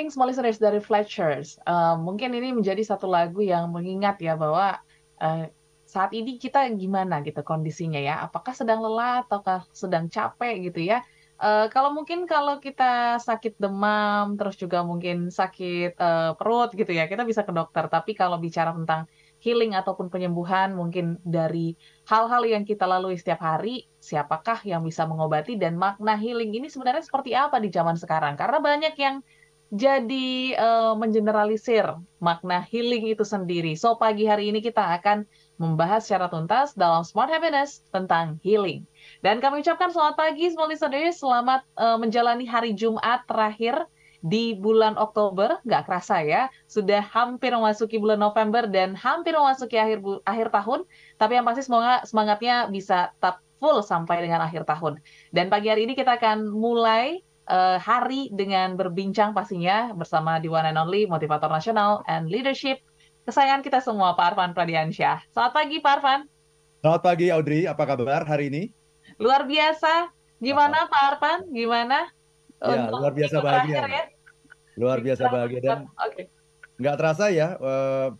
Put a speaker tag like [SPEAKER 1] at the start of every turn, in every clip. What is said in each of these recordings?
[SPEAKER 1] Healing Small Listeners dari Fletchers. Uh, mungkin ini menjadi satu lagu yang mengingat ya bahwa uh, saat ini kita gimana gitu kondisinya ya. Apakah sedang lelah ataukah sedang capek gitu ya. Uh, kalau mungkin kalau kita sakit demam, terus juga mungkin sakit uh, perut gitu ya, kita bisa ke dokter. Tapi kalau bicara tentang healing ataupun penyembuhan mungkin dari hal-hal yang kita lalui setiap hari, siapakah yang bisa mengobati dan makna healing ini sebenarnya seperti apa di zaman sekarang? Karena banyak yang jadi uh, mengeneralisir makna healing itu sendiri. So pagi hari ini kita akan membahas secara tuntas dalam Smart Happiness tentang healing. Dan kami ucapkan selamat pagi semua listeners, selamat uh, menjalani hari Jumat terakhir di bulan Oktober, nggak kerasa ya, sudah hampir memasuki bulan November dan hampir memasuki akhir akhir tahun. Tapi yang pasti semoga semangatnya bisa tetap full sampai dengan akhir tahun. Dan pagi hari ini kita akan mulai uh, hari dengan berbincang pastinya bersama di One and Only Motivator Nasional and Leadership kesayangan kita semua Pak Arfan Pradiansyah. Selamat pagi Pak Arfan.
[SPEAKER 2] Selamat pagi Audrey, apa kabar hari ini?
[SPEAKER 1] Luar biasa. Gimana Pak Arfan? Gimana?
[SPEAKER 2] Ya, luar biasa bahagia. Ya? Luar biasa bahagia dan okay. nggak terasa ya uh,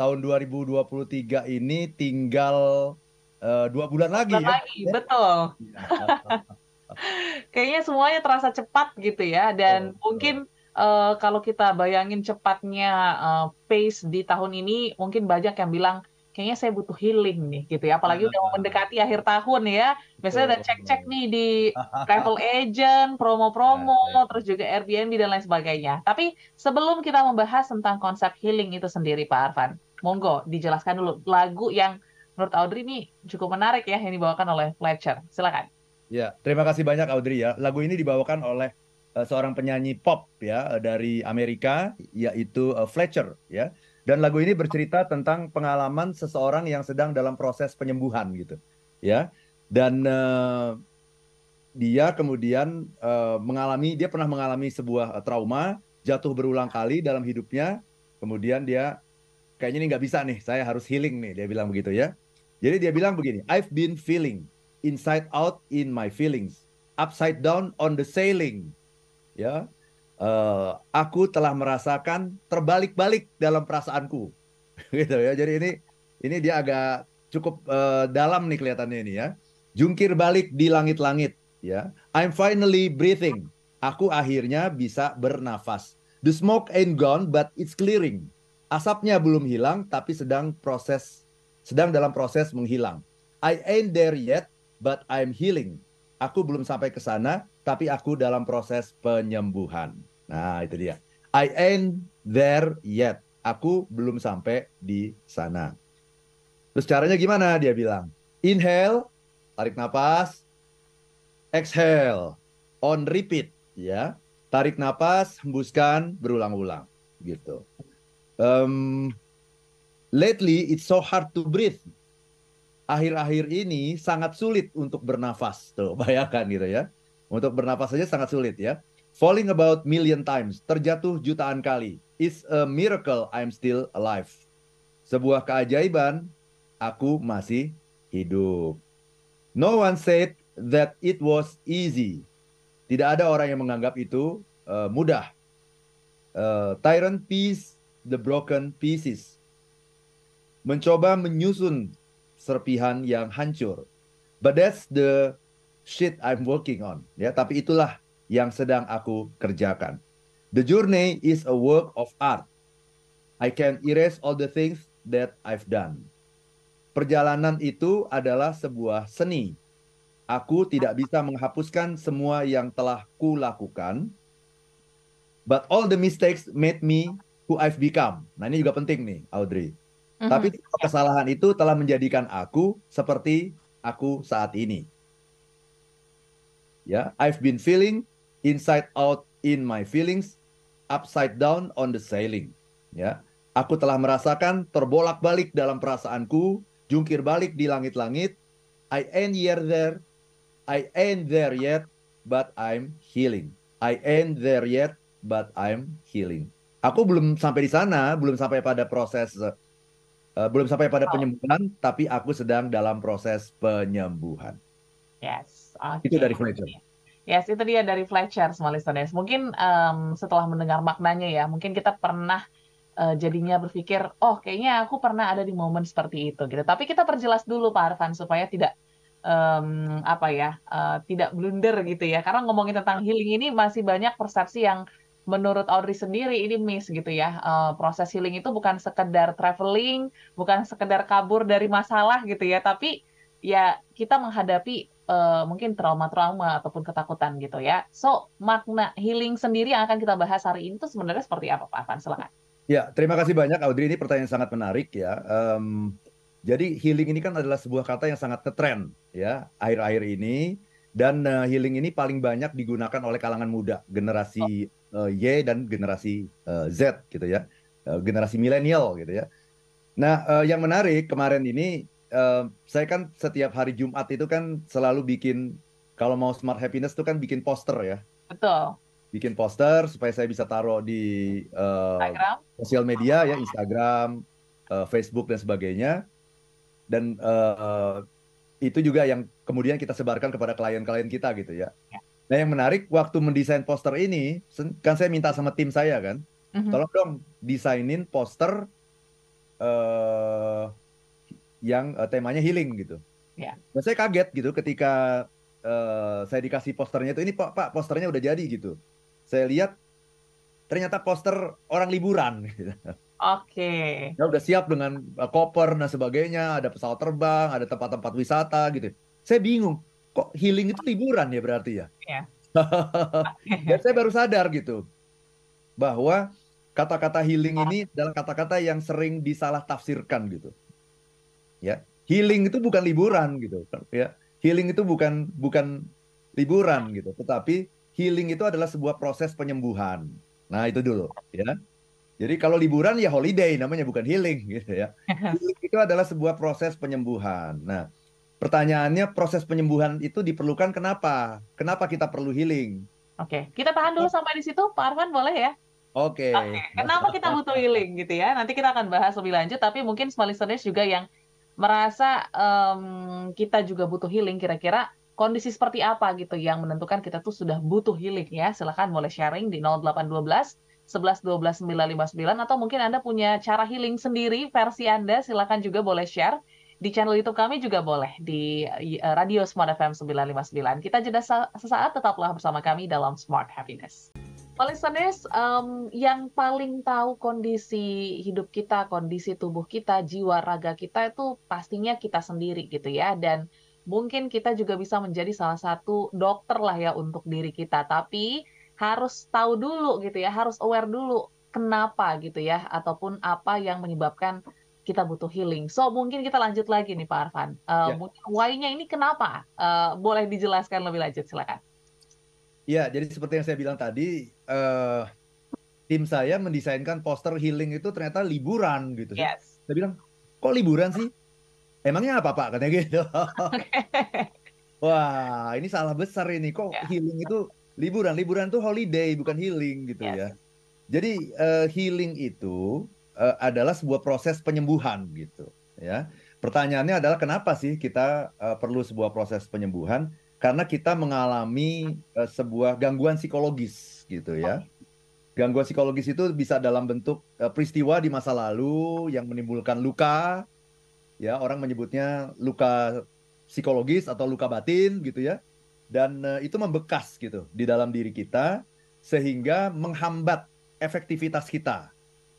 [SPEAKER 2] tahun 2023 ini tinggal uh, dua bulan lagi bulan
[SPEAKER 1] ya. Lagi, betul. Kayaknya semuanya terasa cepat gitu ya. Dan oh, mungkin uh, kalau kita bayangin cepatnya uh, pace di tahun ini mungkin banyak yang bilang kayaknya saya butuh healing nih gitu ya. Apalagi udah mau mendekati akhir tahun ya. Biasanya udah cek-cek nih di travel agent promo-promo terus juga Airbnb dan lain sebagainya. Tapi sebelum kita membahas tentang konsep healing itu sendiri Pak Arfan monggo dijelaskan dulu lagu yang menurut Audrey ini cukup menarik ya yang dibawakan oleh Fletcher. Silakan
[SPEAKER 2] ya terima kasih banyak Audrey ya lagu ini dibawakan oleh uh, seorang penyanyi pop ya dari Amerika yaitu uh, Fletcher ya dan lagu ini bercerita tentang pengalaman seseorang yang sedang dalam proses penyembuhan gitu, ya. Dan uh, dia kemudian uh, mengalami, dia pernah mengalami sebuah uh, trauma, jatuh berulang kali dalam hidupnya. Kemudian dia kayaknya ini nggak bisa nih, saya harus healing nih, dia bilang begitu ya. Jadi dia bilang begini, I've been feeling inside out in my feelings, upside down on the sailing, ya uh, aku telah merasakan terbalik-balik dalam perasaanku. Gitu ya. Jadi ini ini dia agak cukup uh, dalam nih kelihatannya ini ya. Jungkir balik di langit-langit ya. I'm finally breathing. Aku akhirnya bisa bernafas. The smoke ain't gone but it's clearing. Asapnya belum hilang tapi sedang proses sedang dalam proses menghilang. I ain't there yet but I'm healing aku belum sampai ke sana tapi aku dalam proses penyembuhan. Nah, itu dia. I ain't there yet. Aku belum sampai di sana. Terus caranya gimana? Dia bilang, inhale, tarik nafas, exhale, on repeat, ya. Tarik nafas, hembuskan, berulang-ulang, gitu. Um, lately, it's so hard to breathe. Akhir-akhir ini sangat sulit untuk bernafas, tuh bayangkan gitu ya untuk bernafas saja sangat sulit ya. Falling about million times, terjatuh jutaan kali. It's a miracle I'm still alive. Sebuah keajaiban, aku masih hidup. No one said that it was easy. Tidak ada orang yang menganggap itu uh, mudah. Uh, tyrant piece the broken pieces. Mencoba menyusun serpihan yang hancur. But that's the shit I'm working on. Ya, tapi itulah yang sedang aku kerjakan. The journey is a work of art. I can erase all the things that I've done. Perjalanan itu adalah sebuah seni. Aku tidak bisa menghapuskan semua yang telah kulakukan. But all the mistakes made me who I've become. Nah ini juga penting nih, Audrey. -hmm. Tapi kesalahan itu telah menjadikan aku seperti aku saat ini. Ya I've been feeling inside out in my feelings upside down on the sailing. Ya aku telah merasakan terbolak-balik dalam perasaanku jungkir balik di langit-langit. I ain't here there I ain't there yet but I'm healing. I ain't there yet but I'm healing. Aku belum sampai di sana belum sampai pada proses uh, belum sampai pada penyembuhan tapi aku sedang dalam proses penyembuhan
[SPEAKER 1] yes
[SPEAKER 2] Okay. Itu dari Fletcher.
[SPEAKER 1] Yes, itu dia dari Fletcher, small listeners. Mungkin um, setelah mendengar maknanya ya, mungkin kita pernah uh, jadinya berpikir, oh kayaknya aku pernah ada di momen seperti itu gitu. Tapi kita perjelas dulu Pak Arfan supaya tidak um, apa ya, uh, tidak blunder gitu ya. Karena ngomongin tentang healing ini masih banyak persepsi yang menurut Audrey sendiri ini miss gitu ya. Uh, proses healing itu bukan sekedar traveling, bukan sekedar kabur dari masalah gitu ya, tapi ya kita menghadapi uh, mungkin trauma-trauma ataupun ketakutan gitu ya. So, makna healing sendiri yang akan kita bahas hari ini itu sebenarnya seperti apa Pak Afan? Silakan.
[SPEAKER 2] Ya, terima kasih banyak Audrey. Ini pertanyaan yang sangat menarik ya. Um, jadi healing ini kan adalah sebuah kata yang sangat ngetren ya akhir-akhir ini dan uh, healing ini paling banyak digunakan oleh kalangan muda, generasi uh, Y dan generasi uh, Z gitu ya. Uh, generasi milenial gitu ya. Nah, uh, yang menarik kemarin ini uh, saya kan setiap hari Jumat itu kan selalu bikin kalau mau smart happiness itu kan bikin poster ya.
[SPEAKER 1] Betul.
[SPEAKER 2] Bikin poster supaya saya bisa taruh di uh, sosial media ya Instagram, uh, Facebook dan sebagainya. Dan uh, itu juga yang kemudian kita sebarkan kepada klien-klien kita gitu ya. ya. Nah yang menarik waktu mendesain poster ini kan saya minta sama tim saya kan, mm -hmm. tolong dong desainin poster uh, yang uh, temanya healing gitu. Yeah. Dan saya kaget gitu ketika uh, saya dikasih posternya itu ini Pak Pak posternya udah jadi gitu. Saya lihat ternyata poster orang liburan. Gitu.
[SPEAKER 1] Oke. Okay.
[SPEAKER 2] Ya udah siap dengan uh, koper dan sebagainya, ada pesawat terbang, ada tempat-tempat wisata gitu. Saya bingung, kok healing itu liburan ya berarti ya? Iya. Yeah. Dan saya baru sadar gitu bahwa kata-kata healing ini adalah kata-kata yang sering disalah tafsirkan gitu ya healing itu bukan liburan gitu ya healing itu bukan bukan liburan gitu tetapi healing itu adalah sebuah proses penyembuhan nah itu dulu ya jadi kalau liburan ya holiday namanya bukan healing gitu ya healing itu adalah sebuah proses penyembuhan nah pertanyaannya proses penyembuhan itu diperlukan kenapa kenapa kita perlu healing
[SPEAKER 1] Oke, kita tahan dulu sampai di situ, Pak Arfan boleh ya?
[SPEAKER 2] Oke. Okay.
[SPEAKER 1] Okay. Kenapa kita butuh healing gitu ya? Nanti kita akan bahas lebih lanjut, tapi mungkin small listeners juga yang merasa um, kita juga butuh healing kira-kira kondisi seperti apa gitu yang menentukan kita tuh sudah butuh healing ya silahkan boleh sharing di 0812 11 12 959 atau mungkin Anda punya cara healing sendiri versi Anda silahkan juga boleh share di channel YouTube kami juga boleh di eh, Radio Smart FM 959 kita jeda sesaat tetaplah bersama kami dalam Smart Happiness listeners, um, yang paling tahu kondisi hidup kita, kondisi tubuh kita, jiwa raga kita itu pastinya kita sendiri gitu ya. Dan mungkin kita juga bisa menjadi salah satu dokter lah ya untuk diri kita. Tapi harus tahu dulu gitu ya, harus aware dulu kenapa gitu ya, ataupun apa yang menyebabkan kita butuh healing. So mungkin kita lanjut lagi nih Pak Arfan. Uh, ya. Why-nya ini kenapa? Uh, boleh dijelaskan lebih lanjut, silakan.
[SPEAKER 2] Ya, jadi seperti yang saya bilang tadi, uh, tim saya mendesainkan poster healing itu ternyata liburan gitu. Yes. Saya bilang, kok liburan sih? Emangnya apa Pak? Katanya gitu. Okay. Wah, ini salah besar ini. Kok yeah. healing itu liburan? Liburan itu holiday, bukan healing gitu yes. ya. Jadi uh, healing itu uh, adalah sebuah proses penyembuhan gitu ya. Pertanyaannya adalah kenapa sih kita uh, perlu sebuah proses penyembuhan? karena kita mengalami uh, sebuah gangguan psikologis gitu ya. Gangguan psikologis itu bisa dalam bentuk uh, peristiwa di masa lalu yang menimbulkan luka, ya orang menyebutnya luka psikologis atau luka batin gitu ya, dan uh, itu membekas gitu di dalam diri kita sehingga menghambat efektivitas kita,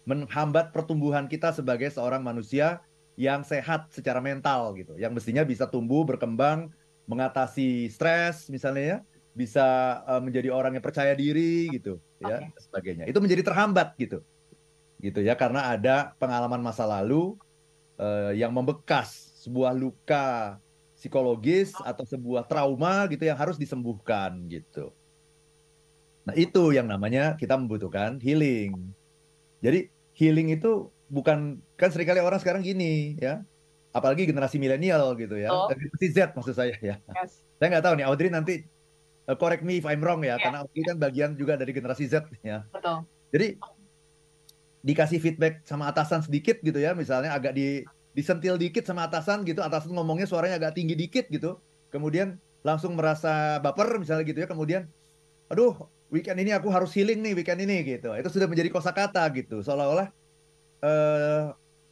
[SPEAKER 2] menghambat pertumbuhan kita sebagai seorang manusia yang sehat secara mental gitu, yang mestinya bisa tumbuh berkembang mengatasi stres misalnya ya. Bisa uh, menjadi orang yang percaya diri gitu okay. ya sebagainya. Itu menjadi terhambat gitu. Gitu ya karena ada pengalaman masa lalu uh, yang membekas sebuah luka psikologis atau sebuah trauma gitu yang harus disembuhkan gitu. Nah itu yang namanya kita membutuhkan healing jadi healing itu bukan kan sering kali orang sekarang gini ya apalagi generasi milenial gitu ya, oh. generasi Z maksud saya ya. Yes. Saya nggak tahu nih Audrey nanti uh, correct me if I'm wrong ya, yeah. karena Audrey kan bagian juga dari generasi Z ya. Betul. Jadi dikasih feedback sama atasan sedikit gitu ya, misalnya agak di disentil dikit sama atasan gitu, atasan ngomongnya suaranya agak tinggi dikit gitu, kemudian langsung merasa baper misalnya gitu ya, kemudian aduh weekend ini aku harus healing nih weekend ini gitu. Itu sudah menjadi kosakata gitu. Seolah-olah eh,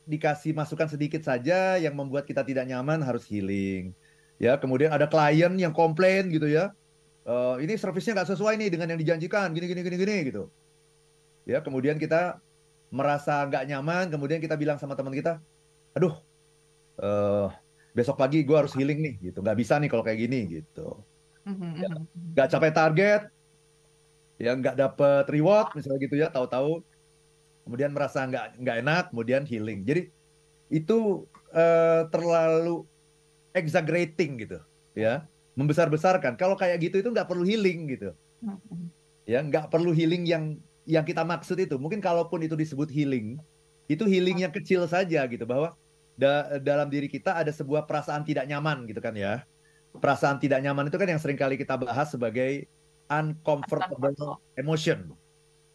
[SPEAKER 2] dikasih masukan sedikit saja yang membuat kita tidak nyaman harus healing. Ya, kemudian ada klien yang komplain gitu ya. Eh, ini servisnya nggak sesuai nih dengan yang dijanjikan, gini gini gini gini gitu. Ya, kemudian kita merasa nggak nyaman, kemudian kita bilang sama teman kita, aduh, eh, besok pagi gue harus healing nih gitu. Nggak bisa nih kalau kayak gini gitu.
[SPEAKER 1] Mhm,
[SPEAKER 2] Ya,
[SPEAKER 1] mhm, mhm.
[SPEAKER 2] nggak capai target, ya nggak dapet reward misalnya gitu ya, tahu-tahu kemudian merasa nggak nggak enak, kemudian healing. Jadi itu eh, terlalu exaggerating gitu, ya, membesar-besarkan. Kalau kayak gitu itu nggak perlu healing gitu, ya, nggak perlu healing yang yang kita maksud itu. Mungkin kalaupun itu disebut healing, itu healing yang kecil saja gitu, bahwa da- dalam diri kita ada sebuah perasaan tidak nyaman gitu kan ya. Perasaan tidak nyaman itu kan yang sering kali kita bahas sebagai uncomfortable emotion.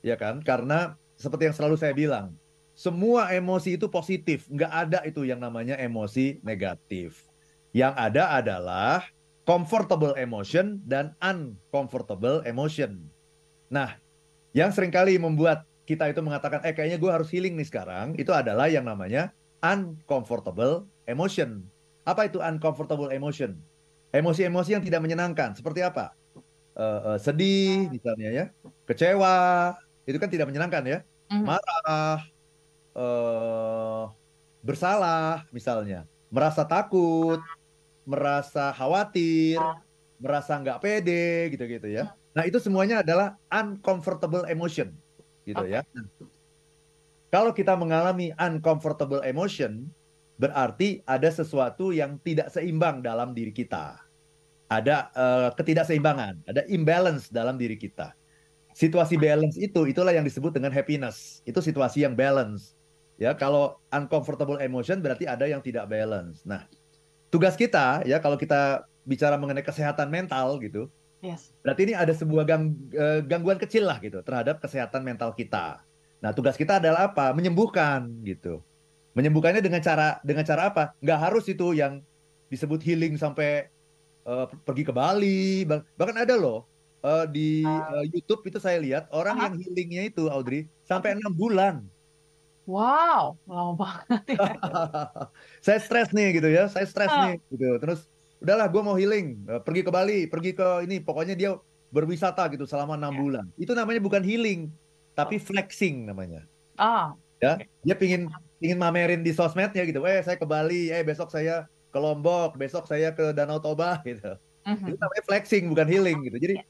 [SPEAKER 2] Ya kan? Karena seperti yang selalu saya bilang, semua emosi itu positif, nggak ada itu yang namanya emosi negatif. Yang ada adalah comfortable emotion dan uncomfortable emotion. Nah, yang sering kali membuat kita itu mengatakan, eh kayaknya gue harus healing nih sekarang, itu adalah yang namanya uncomfortable emotion. Apa itu uncomfortable emotion? Emosi-emosi yang tidak menyenangkan. Seperti apa? Eh, eh, sedih misalnya ya, kecewa, itu kan tidak menyenangkan ya.
[SPEAKER 1] Mhm.
[SPEAKER 2] Marah, eh, bersalah misalnya, merasa takut, merasa khawatir, merasa nggak pede gitu-gitu ya. Nah itu semuanya adalah uncomfortable emotion gitu ya. Nah, kalau kita mengalami uncomfortable emotion, berarti ada sesuatu yang tidak seimbang dalam diri kita. Ada eh, ketidakseimbangan, ada imbalance dalam diri kita. Situasi balance itu itulah yang disebut dengan happiness. Itu situasi yang balance. Ya, kalau uncomfortable emotion berarti ada yang tidak balance. Nah, tugas kita ya kalau kita bicara mengenai kesehatan mental gitu,
[SPEAKER 1] Yes.
[SPEAKER 2] Berarti ini ada sebuah gang- eh, gangguan kecil lah gitu terhadap kesehatan mental kita. Nah, tugas kita adalah apa? Menyembuhkan gitu. Menyembuhkannya dengan cara dengan cara apa? Nggak harus itu yang disebut healing sampai eh, pergi ke Bali. Bah- Bahkan ada loh eh, di eh, YouTube itu saya lihat orang
[SPEAKER 1] Aha.
[SPEAKER 2] yang healingnya itu Audrey sampai enam bulan.
[SPEAKER 1] Wow, lama banget ya.
[SPEAKER 2] saya stres nih gitu ya, saya stres
[SPEAKER 1] Ah.
[SPEAKER 2] nih gitu. Terus udahlah gue mau healing, Eh, pergi ke Bali, pergi ke ini, pokoknya dia berwisata gitu selama enam
[SPEAKER 1] Ya.
[SPEAKER 2] bulan. Itu namanya bukan healing, tapi flexing namanya.
[SPEAKER 1] Ah,
[SPEAKER 2] Ya, dia pingin pingin mamerin di sosmednya gitu. Eh saya ke Bali, eh besok saya ke Lombok, besok saya ke Danau Toba gitu.
[SPEAKER 1] mhm.
[SPEAKER 2] Itu namanya flexing bukan healing gitu. Jadi
[SPEAKER 1] Ya.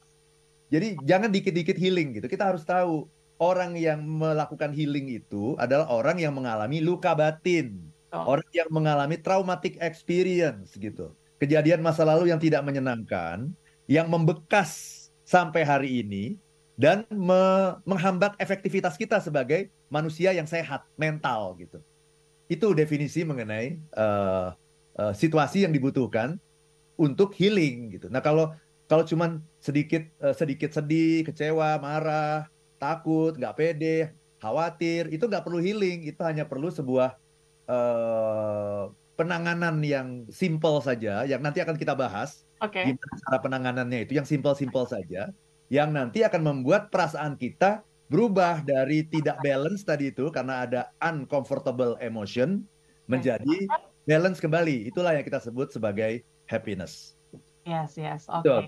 [SPEAKER 2] jadi jangan dikit-dikit healing gitu. Kita harus tahu orang yang melakukan healing itu adalah orang yang mengalami luka batin.
[SPEAKER 1] Betul.
[SPEAKER 2] Orang yang mengalami traumatic experience gitu. Kejadian masa lalu yang tidak menyenangkan, yang membekas sampai hari ini dan me- menghambat efektivitas kita sebagai manusia yang sehat mental gitu. Itu definisi mengenai eh, eh, situasi yang dibutuhkan untuk healing gitu. Nah kalau kalau cuman sedikit eh, sedikit sedih, kecewa, marah, takut, nggak pede, khawatir, itu nggak perlu healing. Itu hanya perlu sebuah eh, penanganan yang simple saja, yang nanti akan kita bahas
[SPEAKER 1] Oke.
[SPEAKER 2] gimana cara penanganannya itu, yang simple-simple saja, yang nanti akan membuat perasaan kita berubah dari tidak balance tadi itu karena ada uncomfortable emotion menjadi balance kembali. Itulah yang kita sebut sebagai happiness.
[SPEAKER 1] Yes, yes. Oke.
[SPEAKER 2] Betul.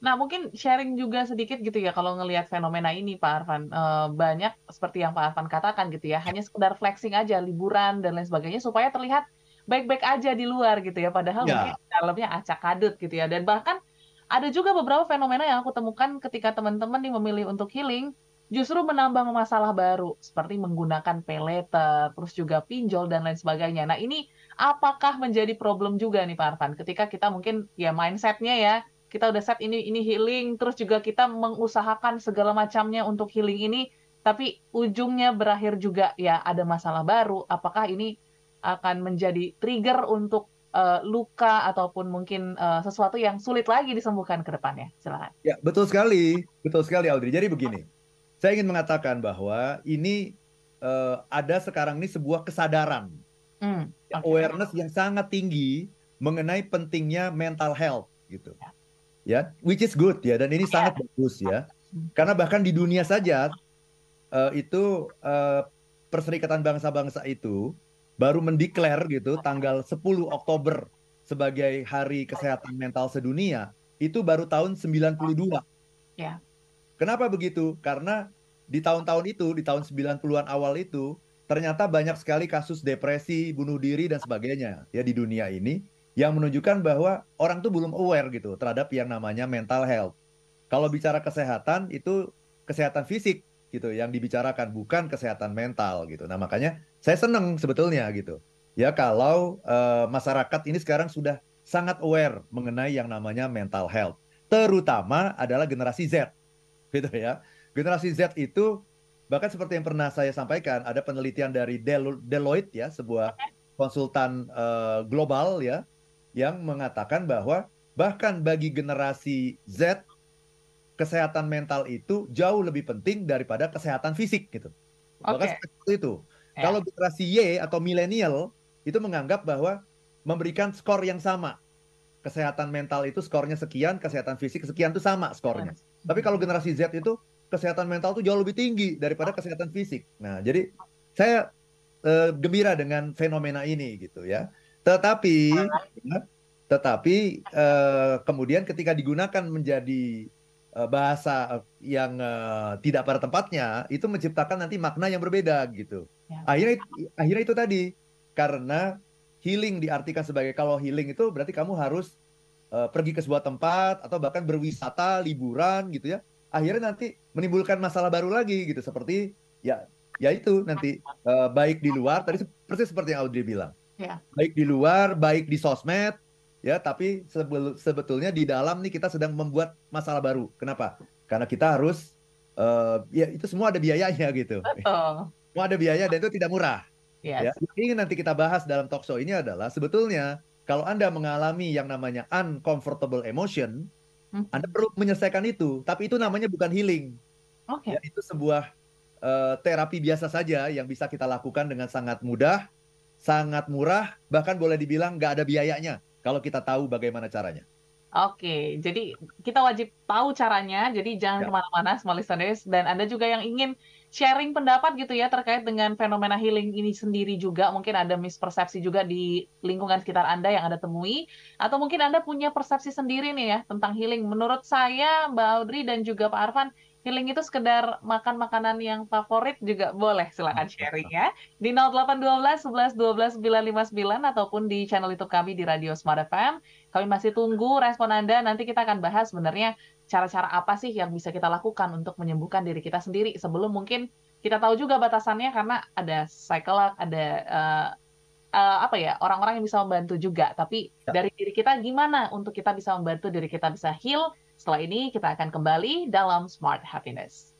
[SPEAKER 1] Nah, mungkin sharing juga sedikit gitu ya kalau ngelihat fenomena ini Pak Arfan. Eh, banyak seperti yang Pak Arfan katakan gitu ya, hanya sekedar flexing aja, liburan dan lain sebagainya supaya terlihat baik-baik aja di luar gitu ya. Padahal
[SPEAKER 2] Ya.
[SPEAKER 1] mungkin dalamnya acak kadut gitu ya. Dan bahkan ada juga beberapa fenomena yang aku temukan ketika teman-teman nih memilih untuk healing, justru menambah masalah baru seperti menggunakan pay terus juga pinjol dan lain sebagainya. Nah, ini apakah menjadi problem juga nih Pak Arfan ketika kita mungkin ya mindsetnya ya kita udah set ini ini healing terus juga kita mengusahakan segala macamnya untuk healing ini tapi ujungnya berakhir juga ya ada masalah baru apakah ini akan menjadi trigger untuk eh, luka ataupun mungkin eh, sesuatu yang sulit lagi disembuhkan ke depannya silakan
[SPEAKER 2] Ya, betul sekali. Betul sekali Audrey. Jadi begini. Saya ingin mengatakan bahwa ini eh, ada sekarang ini sebuah kesadaran,
[SPEAKER 1] Hmm, oke.
[SPEAKER 2] awareness yang sangat tinggi mengenai pentingnya mental health gitu.
[SPEAKER 1] Ya.
[SPEAKER 2] ya, which is good ya, dan ini
[SPEAKER 1] Iya.
[SPEAKER 2] sangat bagus ya. Karena bahkan di dunia saja uh, itu uh, Perserikatan Bangsa-Bangsa itu baru mendeklar gitu tanggal 10 Oktober sebagai Hari Kesehatan Mental Sedunia itu baru tahun 92.
[SPEAKER 1] Ya.
[SPEAKER 2] Kenapa begitu? Karena di tahun-tahun itu, di tahun 90-an awal itu, ternyata banyak sekali kasus depresi, bunuh diri dan sebagainya ya di dunia ini yang menunjukkan bahwa orang tuh belum aware gitu terhadap yang namanya mental health. Kalau bicara kesehatan itu kesehatan fisik gitu yang dibicarakan bukan kesehatan mental gitu. Nah, makanya saya senang sebetulnya gitu. Ya kalau uh, masyarakat ini sekarang sudah sangat aware mengenai yang namanya mental health. Terutama adalah generasi Z. Gitu ya. Generasi Z itu bahkan seperti yang pernah saya sampaikan ada penelitian dari Del Deloitte ya, sebuah konsultan uh, global ya yang mengatakan bahwa bahkan bagi generasi Z kesehatan mental itu jauh lebih penting daripada kesehatan fisik gitu. Bahkan
[SPEAKER 1] Oke.
[SPEAKER 2] seperti itu.
[SPEAKER 1] Ya.
[SPEAKER 2] Kalau generasi Y atau milenial itu menganggap bahwa memberikan skor yang sama. Kesehatan mental itu skornya sekian, kesehatan fisik sekian itu sama skornya. Tapi kalau generasi Z itu kesehatan mental itu jauh lebih tinggi daripada kesehatan fisik. Nah, jadi saya eh, gembira dengan fenomena ini gitu ya. Tetapi ya, tetapi eh, kemudian ketika digunakan menjadi eh, bahasa yang eh, tidak pada tempatnya itu menciptakan nanti makna yang berbeda gitu.
[SPEAKER 1] Ya.
[SPEAKER 2] Akhirnya akhirnya itu tadi karena healing diartikan sebagai kalau healing itu berarti kamu harus eh, pergi ke sebuah tempat atau bahkan berwisata, liburan gitu ya. Akhirnya nanti menimbulkan masalah baru lagi gitu seperti ya ya itu nanti eh, baik di luar tadi persis seperti yang Audrey bilang.
[SPEAKER 1] Ya.
[SPEAKER 2] Baik di luar, baik di sosmed ya, tapi sebel- sebetulnya di dalam nih kita sedang membuat masalah baru. Kenapa? Karena kita harus eh, ya itu semua ada biayanya gitu.
[SPEAKER 1] Betul.
[SPEAKER 2] Semua ada biaya dan itu tidak murah. Ya,
[SPEAKER 1] Yes.
[SPEAKER 2] yang ingin nanti kita bahas dalam talk show ini adalah sebetulnya kalau Anda mengalami yang namanya uncomfortable emotion,
[SPEAKER 1] Hmm.
[SPEAKER 2] Anda perlu menyelesaikan itu, tapi itu namanya bukan healing.
[SPEAKER 1] Oke.
[SPEAKER 2] Ya, itu sebuah eh, terapi biasa saja yang bisa kita lakukan dengan sangat mudah, sangat murah, bahkan boleh dibilang nggak ada biayanya kalau kita tahu bagaimana caranya.
[SPEAKER 1] Oke, jadi kita wajib tahu caranya, jadi jangan
[SPEAKER 2] Ya.
[SPEAKER 1] ke mana-mana small listeners, dan Anda juga yang ingin sharing pendapat gitu ya terkait dengan fenomena healing ini sendiri juga, mungkin ada mispersepsi juga di lingkungan sekitar Anda yang Anda temui, atau mungkin Anda punya persepsi sendiri nih ya tentang healing. Menurut saya, Mbak Audrey dan juga Pak Arfan, healing itu sekedar makan makanan yang favorit juga boleh, silakan sharing ya. Di 0812 11 12 959 ataupun di channel YouTube kami di Radio Smart FM. Kami masih tunggu respon Anda. Nanti kita akan bahas sebenarnya cara-cara apa sih yang bisa kita lakukan untuk menyembuhkan diri kita sendiri sebelum mungkin kita tahu juga batasannya karena ada psikolog, ada eh, eh, apa ya orang-orang yang bisa membantu juga. Tapi
[SPEAKER 2] Ya.
[SPEAKER 1] dari diri kita gimana untuk kita bisa membantu diri kita bisa heal? Setelah ini kita akan kembali dalam Smart Happiness.